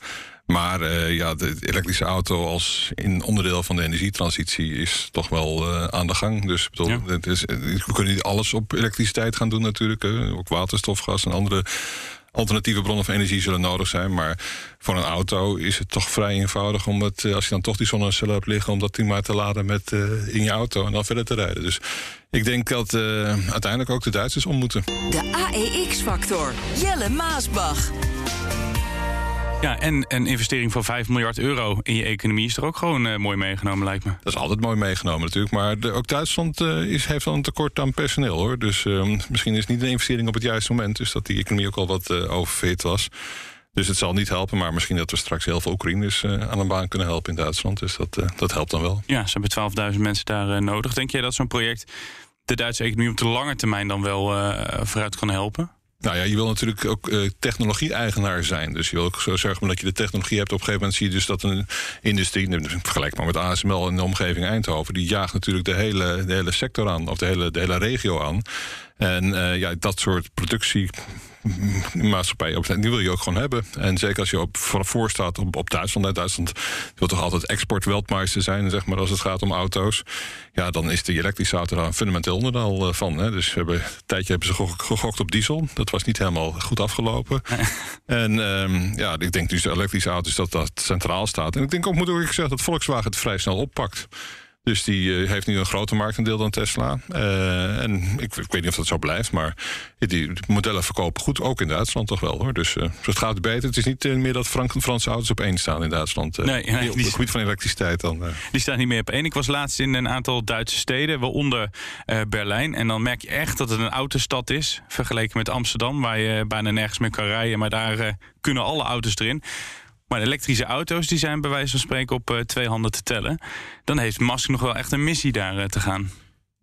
Maar uh, ja, de elektrische auto als in onderdeel van de energietransitie is toch wel uh, aan de gang. Dus bedoel, ja. het is, we kunnen niet alles op elektriciteit gaan doen natuurlijk. Uh, ook waterstof, gas en andere alternatieve bronnen van energie zullen nodig zijn. Maar voor een auto is het toch vrij eenvoudig om het, als je dan toch die zonnecellen hebt liggen, om dat die maar te laden met in je auto en dan verder te rijden. Dus ik denk dat uiteindelijk ook de Duitsers om moeten. De AEX-factor. Jelle Maasbach. Ja, en een investering van 5 miljard euro in je economie is er ook gewoon uh, mooi meegenomen, lijkt me. Dat is altijd mooi meegenomen natuurlijk. Maar de, ook Duitsland uh, is, heeft wel een tekort aan personeel hoor. Dus uh, misschien is het niet een investering op het juiste moment. Dus dat die economie ook al wat uh, overfit was. Dus het zal niet helpen, maar misschien dat we straks heel veel Oekraïners aan een baan kunnen helpen in Duitsland. Dus dat, dat helpt dan wel. Ja, ze hebben 12.000 mensen daar nodig. Denk jij dat zo'n project de Duitse economie op de lange termijn dan wel vooruit kan helpen? Nou ja, je wil natuurlijk ook uh, technologie-eigenaar zijn. Dus je wil ook zo zeggen dat je de technologie hebt. Op een gegeven moment zie je dus dat een industrie, vergelijk maar met ASML in de omgeving Eindhoven, die jaagt natuurlijk de hele, de hele sector aan, of de hele, de hele regio aan. En uh, ja, dat soort productie maatschappij op die wil je ook gewoon hebben. En zeker als je op, voor staat op, op Duitsland. Hè, Duitsland wil toch altijd exportweldmeister zijn, zeg maar, als het gaat om auto's. Ja, dan is de elektrische auto daar een fundamenteel onderdeel van. Hè. Dus we hebben, een tijdje hebben ze gegokt op diesel. Dat was niet helemaal goed afgelopen. en um, ja, ik denk dus de elektrische auto's dat dat centraal staat. En ik denk ook, moet ik zeggen, dat Volkswagen het vrij snel oppakt. Dus die uh, heeft nu een groter marktendeel dan Tesla. Uh, en ik, ik, weet niet of dat zo blijft, maar die modellen verkopen goed, ook in Duitsland toch wel hoor. Dus, dus het gaat beter. Het is niet meer dat Frank Franse auto's op één staan in Duitsland. nee, nee, op het gebied van elektriciteit dan. Die staan niet meer op één. Ik was laatst in een aantal Duitse steden, waaronder Berlijn. En dan merk je echt dat het een autostad is, vergeleken met Amsterdam, waar je bijna nergens meer kan rijden. Maar daar kunnen alle auto's erin. Maar elektrische auto's die zijn bij wijze van spreken op uh, twee handen te tellen. Dan heeft Musk nog wel echt een missie daar uh, te gaan.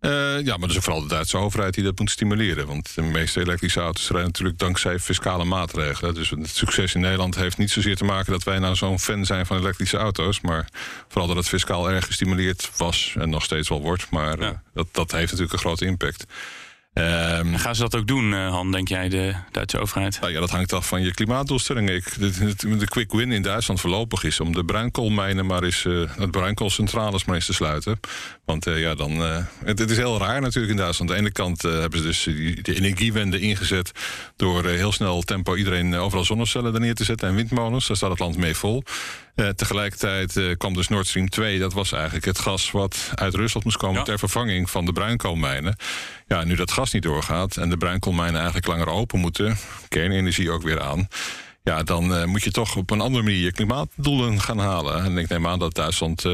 Uh, ja, maar dat is vooral de Duitse overheid die dat moet stimuleren. Want de meeste elektrische auto's rijden natuurlijk dankzij fiscale maatregelen. Dus het succes in Nederland heeft niet zozeer te maken dat wij nou zo'n fan zijn van elektrische auto's. Maar vooral dat het fiscaal erg gestimuleerd was en nog steeds wel wordt. Maar ja. dat, dat heeft natuurlijk een grote impact. Ehm, gaan ze dat ook doen, uh, Han, denk jij, de Duitse overheid? Nou ja, dat hangt af van je klimaatdoelstellingen. Ik, de, de, quick win in Duitsland voorlopig is om de bruinkoolmijnen maar eens, uh, het bruinkoolcentrales maar eens te sluiten. Want uh, ja, dan. Het, het, is heel raar natuurlijk in Duitsland. Aan de ene kant hebben ze dus die, de energiewende ingezet door heel snel tempo iedereen overal zonnecellen er neer te zetten en windmolens. Daar staat het land mee vol. Uh, tegelijkertijd uh, kwam dus Nord Stream 2. Dat was eigenlijk het gas wat uit Rusland moest komen... Ja. ter vervanging van de bruinkoolmijnen. Ja, nu dat gas niet doorgaat en de bruinkoolmijnen eigenlijk langer open moeten... kernenergie ook weer aan... Ja, dan uh, moet je toch op een andere manier je klimaatdoelen gaan halen. En ik neem aan dat Duitsland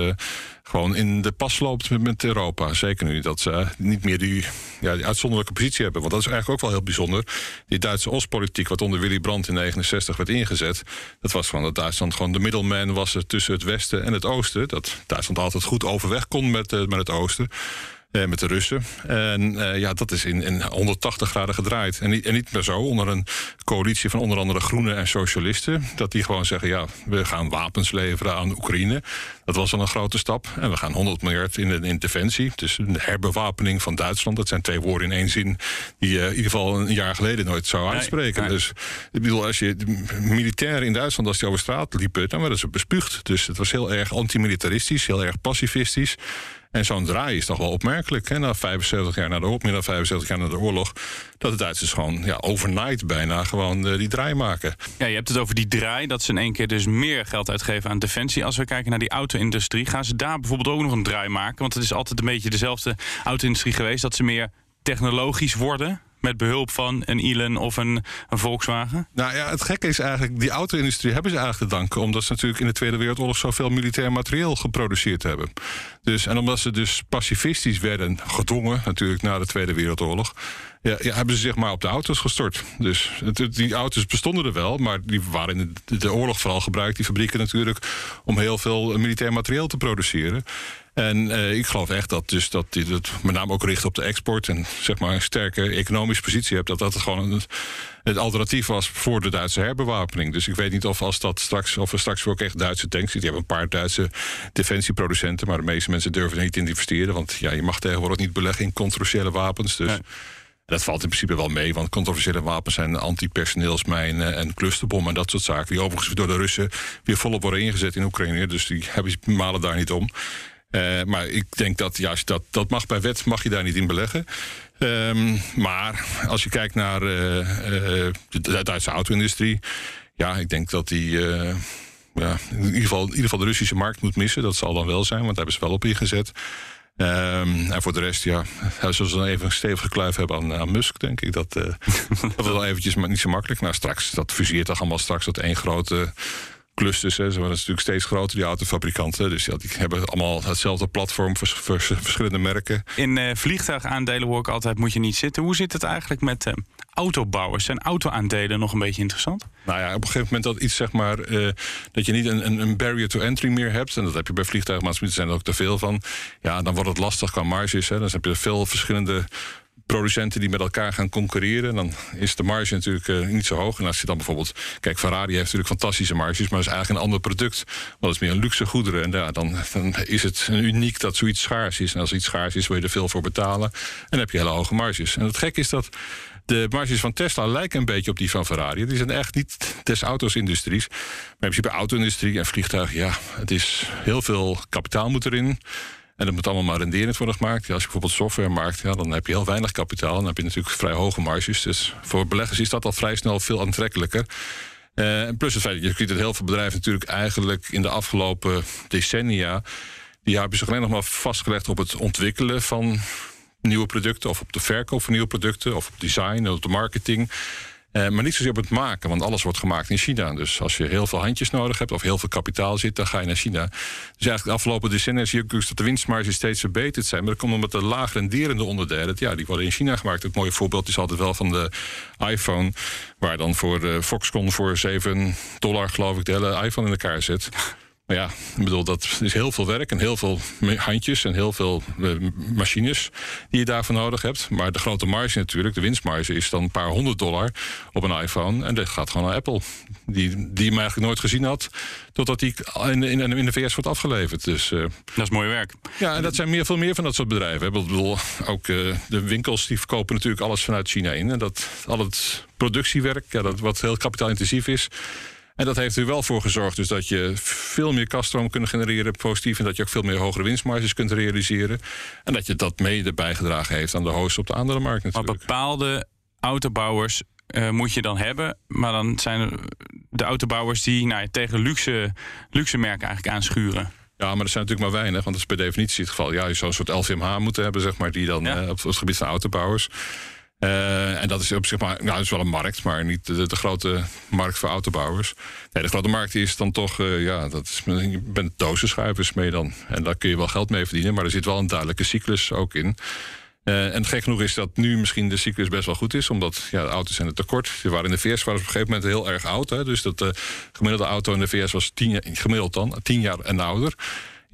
gewoon in de pas loopt met, Europa. Zeker nu dat ze niet meer die, ja, die uitzonderlijke positie hebben. Want dat is eigenlijk ook wel heel bijzonder. Die Duitse Oostpolitiek, wat onder Willy Brandt in 69 werd ingezet... dat was gewoon dat Duitsland gewoon de middleman was tussen het Westen en het Oosten. Dat Duitsland altijd goed overweg kon met, uh, met het Oosten. Eh, met de Russen. En eh, ja, dat is in, in 180 graden gedraaid. En niet, en niet meer zo onder een coalitie van onder andere groenen en socialisten. Dat die gewoon zeggen, ja, we gaan wapens leveren aan Oekraïne. Dat was al een grote stap. En we gaan 100 miljard in de interventie. Dus de herbewapening van Duitsland. Dat zijn twee woorden in één zin die je in ieder geval een jaar geleden nooit zou uitspreken. Nee, nee. Dus ik bedoel, als je militairen in Duitsland, als die over straat liepen, dan werden ze bespuugd. Dus het was heel erg antimilitaristisch, heel erg pacifistisch. En zo'n draai is toch wel opmerkelijk. Hè? Na 75 jaar na de oorlog, meer dan 75 jaar na de oorlog, dat de Duitsers gewoon ja, overnight bijna gewoon uh, die draai maken. Ja, je hebt het over die draai, dat ze in één keer dus meer geld uitgeven aan defensie. Als we kijken naar die auto-industrie, gaan ze daar bijvoorbeeld ook nog een draai maken? Want het is altijd een beetje dezelfde auto-industrie geweest, dat ze meer technologisch worden met behulp van een Elon of een, een, Volkswagen? Nou ja, het gekke is eigenlijk, die auto-industrie hebben ze eigenlijk te danken... omdat ze natuurlijk in de Tweede Wereldoorlog zoveel militair materieel geproduceerd hebben. Dus, en omdat ze dus pacifistisch werden gedwongen, natuurlijk na de Tweede Wereldoorlog... Ja, ja, hebben ze zich maar op de auto's gestort. Dus het, die auto's bestonden er wel, maar die waren in de, de oorlog vooral gebruikt, die fabrieken natuurlijk, om heel veel militair materieel te produceren. En uh, ik geloof echt dat, dus dat dit het met name ook richt op de export en zeg maar een sterke economische positie hebt, dat dat gewoon het, het alternatief was voor de Duitse herbewapening. Dus ik weet niet of als dat straks, of er straks ook echt Duitse tanks zitten. Je hebt een paar Duitse defensieproducenten, maar de meeste mensen durven niet te investeren. Want ja, je mag tegenwoordig niet beleggen in controversiële wapens. Dus. Ja. Dat valt in principe wel mee, want controversiële wapens zijn antipersoneelsmijnen en clusterbommen en dat soort zaken. Die overigens door de Russen weer volop worden ingezet in Oekraïne. Dus die hebben, malen daar niet om. Uh, maar ik denk dat juist dat, dat mag bij wet mag je daar niet in beleggen. Um, maar als je kijkt naar uh, uh, de Duitse auto-industrie, ja, ik denk dat die. ja, in, ieder geval, in ieder geval de Russische markt moet missen. Dat zal dan wel zijn, want daar hebben ze wel op ingezet. Um, en voor de rest, ja, zullen ze dan even een stevige kluif hebben aan, aan Musk, denk ik. Dat, dat was wel eventjes maar niet zo makkelijk. Nou, straks, dat fuseert toch allemaal straks tot één grote clusters. Hè. Ze worden natuurlijk steeds groter, die autofabrikanten. Dus ja, die hebben allemaal hetzelfde platform voor, voor verschillende merken. In uh, vliegtuigaandelen hoor ik altijd, moet je niet zitten. Hoe zit het eigenlijk met uh, autobouwers? Zijn autoaandelen nog een beetje interessant? Nou ja, op een gegeven moment dat iets, zeg maar, uh, dat je niet een, een barrier to entry meer hebt. En dat heb je bij vliegtuigmaatschappijen, zijn er ook te veel van. Ja, dan wordt het lastig qua marges. Hè. Dan heb je veel verschillende producenten die met elkaar gaan concurreren. Dan is de marge natuurlijk uh, niet zo hoog. En als je dan bijvoorbeeld... Kijk, Ferrari heeft natuurlijk fantastische marges... maar is eigenlijk een ander product. Het is meer een luxe goederen. En ja, dan, dan is het uniek dat zoiets schaars is. En als iets schaars is, wil je er veel voor betalen. En dan heb je hele hoge marges. En het gek is dat... De marges van Tesla lijken een beetje op die van Ferrari. Die zijn echt niet des auto's-industries. Maar in principe auto-industrie en vliegtuigen... ja, het is heel veel kapitaal moet erin. En dat moet allemaal maar renderend worden gemaakt. Ja, als je bijvoorbeeld software maakt, ja, dan heb je heel weinig kapitaal. Dan heb je natuurlijk vrij hoge marges. Dus voor beleggers is dat al vrij snel veel aantrekkelijker. Uh, plus het feit dat je ziet dat heel veel bedrijven natuurlijk eigenlijk in de afgelopen decennia... die hebben zich alleen nog maar vastgelegd op het ontwikkelen van nieuwe producten... of op de verkoop van nieuwe producten, of op design en op de marketing... Uh, maar niet zozeer op het maken, want alles wordt gemaakt in China. Dus als je heel veel handjes nodig hebt of heel veel kapitaal zit, dan ga je naar China. Dus eigenlijk de afgelopen decennia zie je ook dat de winstmarges steeds verbeterd zijn. Maar dat komt omdat de laag renderende onderdelen, ja, die worden in China gemaakt. Het mooie voorbeeld is altijd wel van de iPhone, waar dan voor uh, Foxconn voor 7 dollar, geloof ik, de hele iPhone in elkaar zit. Maar ja, ik bedoel, dat is heel veel werk en heel veel handjes en heel veel eh, machines die je daarvoor nodig hebt. Maar de grote marge natuurlijk, de winstmarge, is dan een paar honderd dollar op een iPhone. En dat gaat gewoon naar Apple. Die, die hem eigenlijk nooit gezien had, totdat die in, in, in de VS wordt afgeleverd. Dus, uh, dat is mooi werk. Ja, en dat zijn meer, veel meer van dat soort bedrijven. Ik bedoel, ook uh, de winkels die verkopen natuurlijk alles vanuit China in. En dat, al het productiewerk, ja, dat wat heel kapitaalintensief is en dat heeft er wel voor gezorgd dus dat je veel meer kaststroom kunt genereren positief. En dat je ook veel meer hogere winstmarges kunt realiseren. En dat je dat mede bijgedragen heeft aan de hoogste op de andere markt natuurlijk. Maar bepaalde autobouwers uh, moet je dan hebben. Maar dan zijn de autobouwers die nou, tegen luxe, luxe merken eigenlijk aanschuren. Ja, maar er zijn natuurlijk maar weinig, want dat is per definitie het geval. Ja, je zou een soort LVMH moeten hebben, zeg maar, die dan ja. uh, op het gebied van autobouwers. Uh, en dat is op zich maar, nou, dat is wel een markt, maar niet de, grote markt voor autobouwers. Nee, de grote markt is dan toch, uh, ja, dat is, je bent dozenschuivers mee dan. En daar kun je wel geld mee verdienen, maar er zit wel een duidelijke cyclus ook in. Uh, en gek genoeg is dat nu misschien de cyclus best wel goed is, omdat ja, de auto's zijn er tekort. Ze waren in de VS waren op een gegeven moment heel erg oud. Hè, dus dat de gemiddelde auto in de VS was tien, gemiddeld dan, tien jaar en ouder.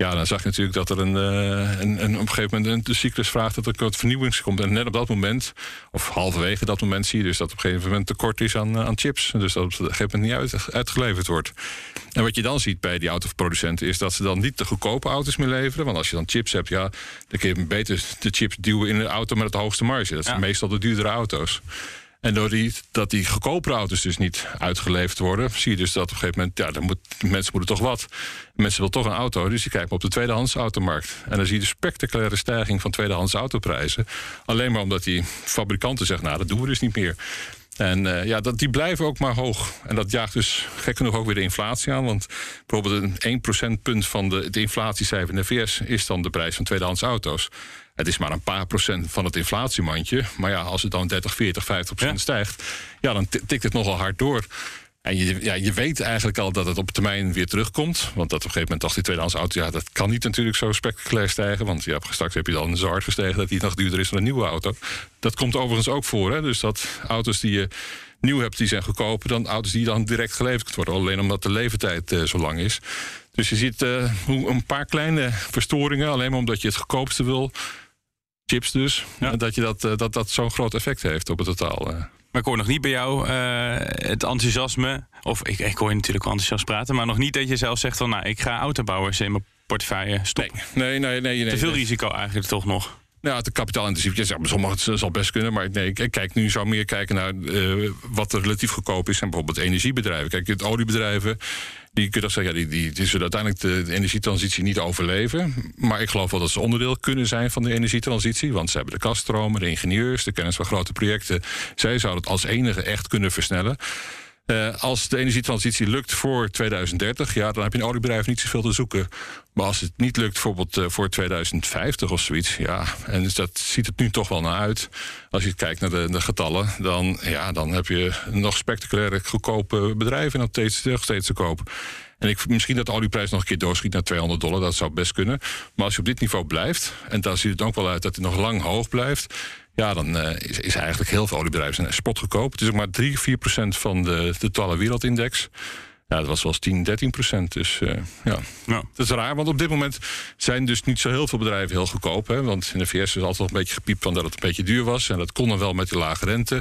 Ja, dan zag je natuurlijk dat er een, uh, een, een op een gegeven moment de cyclus vraagt dat er wat vernieuwings komt. En net op dat moment, of halverwege dat moment, zie je dus dat op een gegeven moment tekort is aan, aan chips. Dus dat op een gegeven moment niet uit, uitgeleverd wordt. En wat je dan ziet bij die autoproducenten is dat ze dan niet de goedkope auto's meer leveren. Want als je dan chips hebt, ja, dan kun je beter de chips duwen in een auto met het hoogste marge. Dat zijn ja. meestal de duurdere auto's. En door die, goedkopere auto's dus niet uitgeleverd worden, zie je dus dat op een gegeven moment, ja, moet, mensen moeten toch wat. Mensen willen toch een auto, dus die kijken op de tweedehands automarkt. En dan zie je de spectaculaire stijging van tweedehands autoprijzen. Alleen maar omdat die fabrikanten zeggen, nou, dat doen we dus niet meer. En uh, ja, dat, die blijven ook maar hoog. En dat jaagt dus gek genoeg ook weer de inflatie aan. Want bijvoorbeeld een 1 procentpunt van de, de inflatiecijfer in de VS is dan de prijs van tweedehands auto's. Het is maar een paar procent van het inflatiemandje. Maar ja, als het dan 30, 40, 50 procent ja. stijgt, ja, dan tikt het nogal hard door. En je, ja, je weet eigenlijk al dat het op termijn weer terugkomt. Want dat op een gegeven moment dacht die tweedehands auto... ja, dat kan niet natuurlijk zo spectaculair stijgen. Want ja, straks heb je dan zo hard gestegen... dat die nog duurder is dan een nieuwe auto. Dat komt overigens ook voor. Hè? Dus dat auto's die je nieuw hebt, die zijn goedkoper... dan auto's die dan direct geleverd worden. Alleen omdat de levertijd uh, zo lang is. Dus je ziet uh, hoe een paar kleine verstoringen... alleen maar omdat je het goedkoopste wil... chips dus, ja. dat, je dat, uh, dat, dat zo'n groot effect heeft op het totaal... Maar ik hoor nog niet bij jou uh, het enthousiasme. Of ik, ik hoor je natuurlijk wel enthousiast praten. Maar nog niet dat je zelf zegt van nou, ik ga autobouwers in mijn portefeuille stoppen. Nee, nee, nee. nee, Te veel nee. risico eigenlijk toch nog. Ja, het kapitaalintensief. Zegt, sommige het zal best kunnen. Maar nee, ik kijk nu zou meer kijken naar uh, wat er relatief goedkoop is. En bijvoorbeeld energiebedrijven. Kijk, het oliebedrijven. Die kunnen zeggen, ja, die, die, die zullen uiteindelijk de, de, energietransitie niet overleven. Maar ik geloof wel dat ze onderdeel kunnen zijn van de energietransitie. Want ze hebben de kaststromen, de ingenieurs, de kennis van grote projecten. Zij zouden het als enige echt kunnen versnellen. Uh, als de energietransitie lukt voor 2030, ja, dan heb je een oliebedrijf niet zoveel te zoeken. Maar als het niet lukt, bijvoorbeeld uh, voor 2050 of zoiets, ja, en dus dat ziet het nu toch wel naar uit. Als je kijkt naar de, de getallen, dan, ja, dan heb je nog spectaculaire goedkope bedrijven nog steeds, nog steeds te koop. En ik, misschien dat de olieprijs nog een keer doorschiet naar 200 dollar, dat zou best kunnen. Maar als je op dit niveau blijft, en daar ziet het ook wel uit dat het nog lang hoog blijft, ja, dan uh, is, is eigenlijk heel veel oliebedrijven zijn spot goedkoop. Het is ook maar 3, 4 procent van de, de totale wereldindex. Ja, dat was wel eens 10, 13 procent. Dus uh, ja. ja, dat is raar. Want op dit moment zijn dus niet zo heel veel bedrijven heel goedkoop. Hè? Want in de VS is altijd nog een beetje gepiept van dat het een beetje duur was. En dat kon dan wel met die lage rente.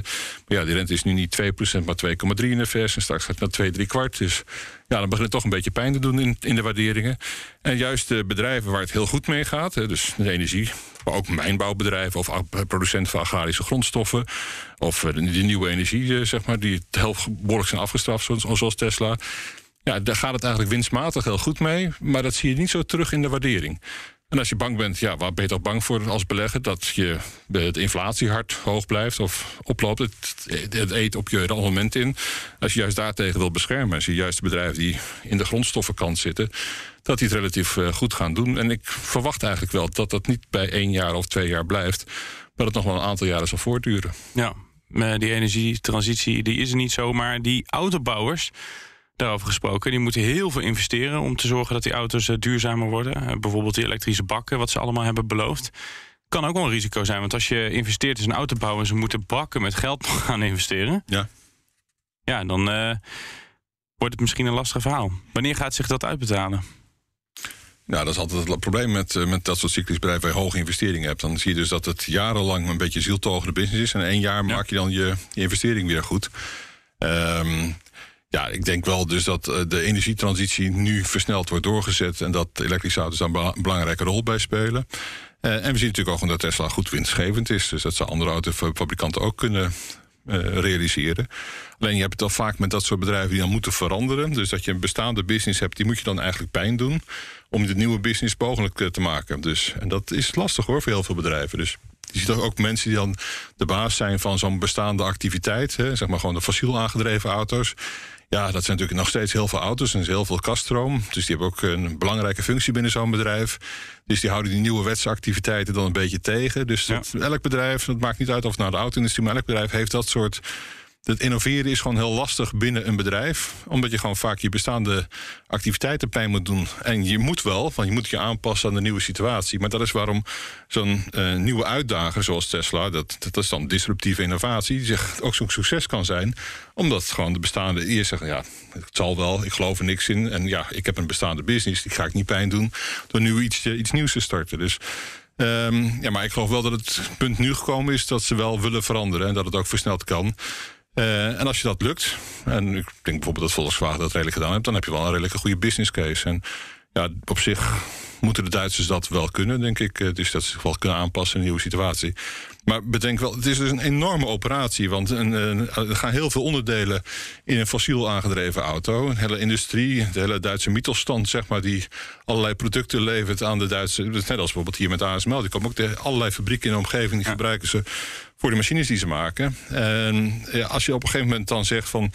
Maar ja, die rente is nu niet 2 procent, maar 2,3 in de VS. En straks gaat het naar 2, 3 kwart. Dus ja, dan begint het toch een beetje pijn te doen in, in de waarderingen. En juist de bedrijven waar het heel goed mee gaat, hè, dus de energie, maar ook mijnbouwbedrijven of producenten van agrarische grondstoffen, of de nieuwe energie, zeg maar, die behoorlijk zijn afgestraft, zoals Tesla. Ja, daar gaat het eigenlijk winstmatig heel goed mee, maar dat zie je niet zo terug in de waardering. En als je bang bent, ja, waar ben je toch bang voor als belegger? Dat je de inflatie hard hoog blijft of oploopt. Het, het eet op je rendement in. Als je juist daartegen wil beschermen. Als je juist de bedrijven die in de grondstoffenkant zitten... dat die het relatief uh, goed gaan doen. En ik verwacht eigenlijk wel dat dat niet bij één jaar of twee jaar blijft... maar dat het nog wel een aantal jaren zal voortduren. Ja, die energietransitie die is er niet zomaar. Die autobouwers... Daarover gesproken. Die moeten heel veel investeren om te zorgen dat die auto's uh, duurzamer worden. Uh, bijvoorbeeld die elektrische bakken, wat ze allemaal hebben beloofd. Kan ook wel een risico zijn, want als je investeert in een autobouw en ze moeten bakken met geld gaan investeren. Ja. Ja, dan uh, wordt het misschien een lastig verhaal. Wanneer gaat zich dat uitbetalen? Nou, dat is altijd het probleem met, eh, met dat soort cyclisch bedrijven waar je hoge investeringen hebt. Dan zie je dus dat het jarenlang een beetje zieltogende business is. En één jaar maak je dan je, je investering weer goed. Ehm, ja, ik denk wel dus dat eh, de energietransitie nu versneld wordt doorgezet. En dat elektrische auto's daar een belangrijke rol bij spelen. Eh, en we zien natuurlijk ook dat Tesla goed winstgevend is. Dus dat ze andere autofabrikanten ook kunnen realiseren. Alleen je hebt het al vaak met dat soort bedrijven die dan moeten veranderen. Dus dat je een bestaande business hebt, die moet je dan eigenlijk pijn doen om de nieuwe business mogelijk te maken. Dus, en dat is lastig hoor voor heel veel bedrijven. Dus je ziet ook mensen die dan de baas zijn van zo'n bestaande activiteit. Hè, zeg maar gewoon de fossiel aangedreven auto's. Ja, dat zijn natuurlijk nog steeds heel veel auto's en heel veel kaststroom. Dus die hebben ook een belangrijke functie binnen zo'n bedrijf. Dus die houden die nieuwe wetsactiviteiten dan een beetje tegen. Dus dat, elk bedrijf, het maakt niet uit of het nou de auto-industrie, maar elk bedrijf heeft dat soort het innoveren is gewoon heel lastig binnen een bedrijf. Omdat je gewoon vaak je bestaande activiteiten pijn moet doen. En je moet wel, want je moet je aanpassen aan de nieuwe situatie. Maar dat is waarom zo'n uh, nieuwe uitdager zoals Tesla... Dat, dat is dan disruptieve innovatie, die zich ook zo'n succes kan zijn. Omdat gewoon de bestaande eerst zeggen... ja, het zal wel, ik geloof er niks in. En ja, ik heb een bestaande business, die ga ik niet pijn doen... door nu iets, uh, iets nieuws te starten. Dus... Um, ja, maar ik geloof wel dat het punt nu gekomen is dat ze wel willen veranderen en dat het ook versneld kan. Uh, en als je dat lukt, en ik denk bijvoorbeeld dat Volkswagen dat redelijk gedaan heeft, dan heb je wel een redelijke goede business case. En ja, op zich moeten de Duitsers dat wel kunnen, denk ik. Dus dat ze zich wel kunnen aanpassen in een nieuwe situatie. Maar bedenk wel, het is dus een enorme operatie. Want een, een, er gaan heel veel onderdelen in een fossiel aangedreven auto. Een hele industrie, de hele Duitse mittelstand, zeg maar, die allerlei producten levert aan de Duitse. Net als bijvoorbeeld hier met ASML. Die komen ook de, allerlei fabrieken in de omgeving, die gebruiken ze voor de machines die ze maken. En ja, als je op een gegeven moment dan zegt van.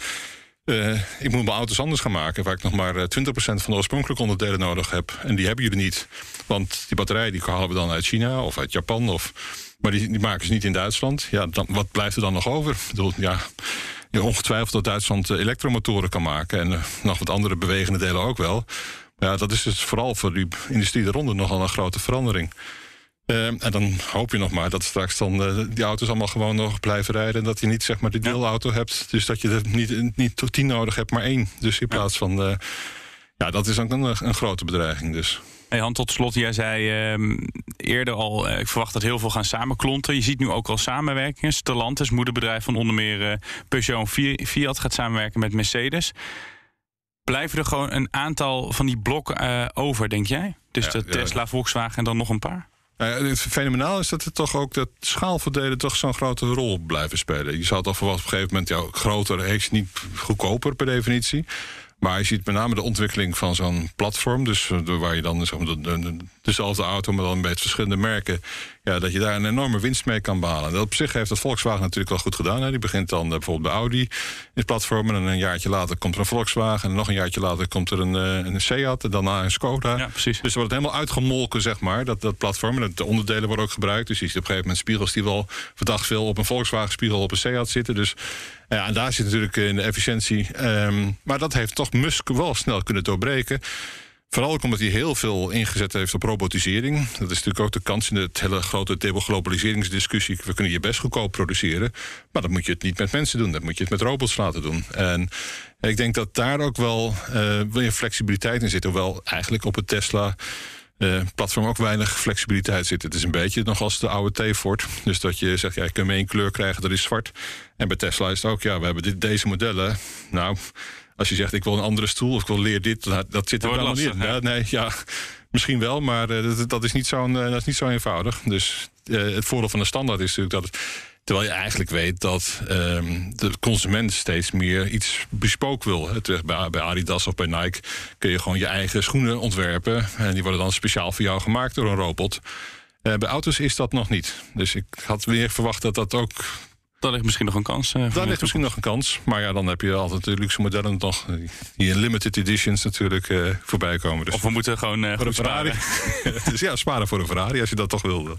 Uh, ik moet mijn auto's anders gaan maken, waar ik nog maar 20% van de oorspronkelijke onderdelen nodig heb. En die hebben jullie niet. Want die batterij die halen we dan uit China of uit Japan. Of, maar die, die maken ze niet in Duitsland. Ja, dan, wat blijft er dan nog over? Ik bedoel, ja, ongetwijfeld dat Duitsland elektromotoren kan maken. En nog wat andere bewegende delen ook wel. Ja, dat is dus vooral voor die industrie eronder nogal een grote verandering. Uh, en dan hoop je nog maar dat straks dan uh, die auto's allemaal gewoon nog blijven rijden. En dat je niet zeg maar die deelauto hebt. Dus dat je er niet, niet tot tien nodig hebt, maar één. Dus in plaats van. Uh, ja, dat is ook een, een grote bedreiging. Dus. Hey Han, tot slot, jij zei uh, eerder al, uh, ik verwacht dat heel veel gaan samenklonten. Je ziet nu ook al samenwerkingen. Stellantis, moederbedrijf van onder meer uh, Peugeot en Fiat, gaat samenwerken met Mercedes. Blijven er gewoon een aantal van die blokken over, denk jij? Dus ja, de Tesla, ja. Volkswagen en dan nog een paar? Uh, het fenomenaal is dat het toch ook dat schaalverdelen toch zo'n grote rol blijven spelen. Je zou toch verwachten op een gegeven moment, ja, groter is niet goedkoper per definitie. Maar je ziet met name de ontwikkeling van zo'n platform. Dus waar je dan dezelfde auto, maar dan met verschillende merken. Ja, dat je daar een enorme winst mee kan behalen. Dat op zich heeft dat Volkswagen natuurlijk wel goed gedaan. Hè. Die begint dan uh, bijvoorbeeld bij Audi in het platform. En een jaartje later komt er een Volkswagen. En nog een jaartje later komt er een, uh, een Seat. En daarna een Skoda. Ja, precies. Dus er wordt helemaal uitgemolken, zeg maar, dat, dat platform. En de onderdelen worden ook gebruikt. Dus je ziet op een gegeven moment spiegels die wel verdacht veel op een Volkswagen spiegel op een Seat zitten. Dus ja, en daar zit natuurlijk in de efficiëntie. Um, maar dat heeft toch Musk wel snel kunnen doorbreken. Vooral ook omdat hij heel veel ingezet heeft op robotisering. Dat is natuurlijk ook de kans in het hele grote globaliseringsdiscussie. We kunnen je best goedkoop produceren. Maar dan moet je het niet met mensen doen. Dan moet je het met robots laten doen. En ik denk dat daar ook wel uh, flexibiliteit in zit. Hoewel eigenlijk op het Tesla. Uh, platform ook weinig flexibiliteit zit. Het is een beetje nog als de oude T-Ford. Dus dat je zegt, ja, kunt maar één kleur krijgen, dat is zwart. En bij Tesla is het ook, ja, we hebben dit, deze modellen. Nou, als je zegt, ik wil een andere stoel of ik wil leer dit, dat, dat zit er wel niet in. Ja, nee, ja, misschien wel, maar uh, dat, dat, is niet zo, uh, dat is niet zo eenvoudig. Dus uh, het voordeel van de standaard is natuurlijk dat het, Terwijl je eigenlijk weet dat um, de consument steeds meer iets bespook wil. Bij, bij Adidas of bij Nike kun je gewoon je eigen schoenen ontwerpen. En die worden dan speciaal voor jou gemaakt door een robot. Uh, bij auto's is dat nog niet. Dus ik had weer verwacht dat dat ook dan ligt misschien nog een kans. Uh, dan ligt misschien nog een kans. Maar ja, dan heb je altijd de luxe modellen nog. Die in limited editions natuurlijk uh, voorbij komen. Dus of we moeten gewoon uh, voor een Ferrari. dus ja, sparen voor een Ferrari als je dat toch wil.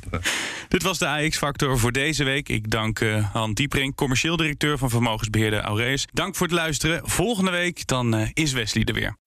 Dit was de AX-factor voor deze week. Ik dank Han Diepring, commercieel directeur van vermogensbeheerder Aureus. Dank voor het luisteren. Volgende week dan is Wesley er weer.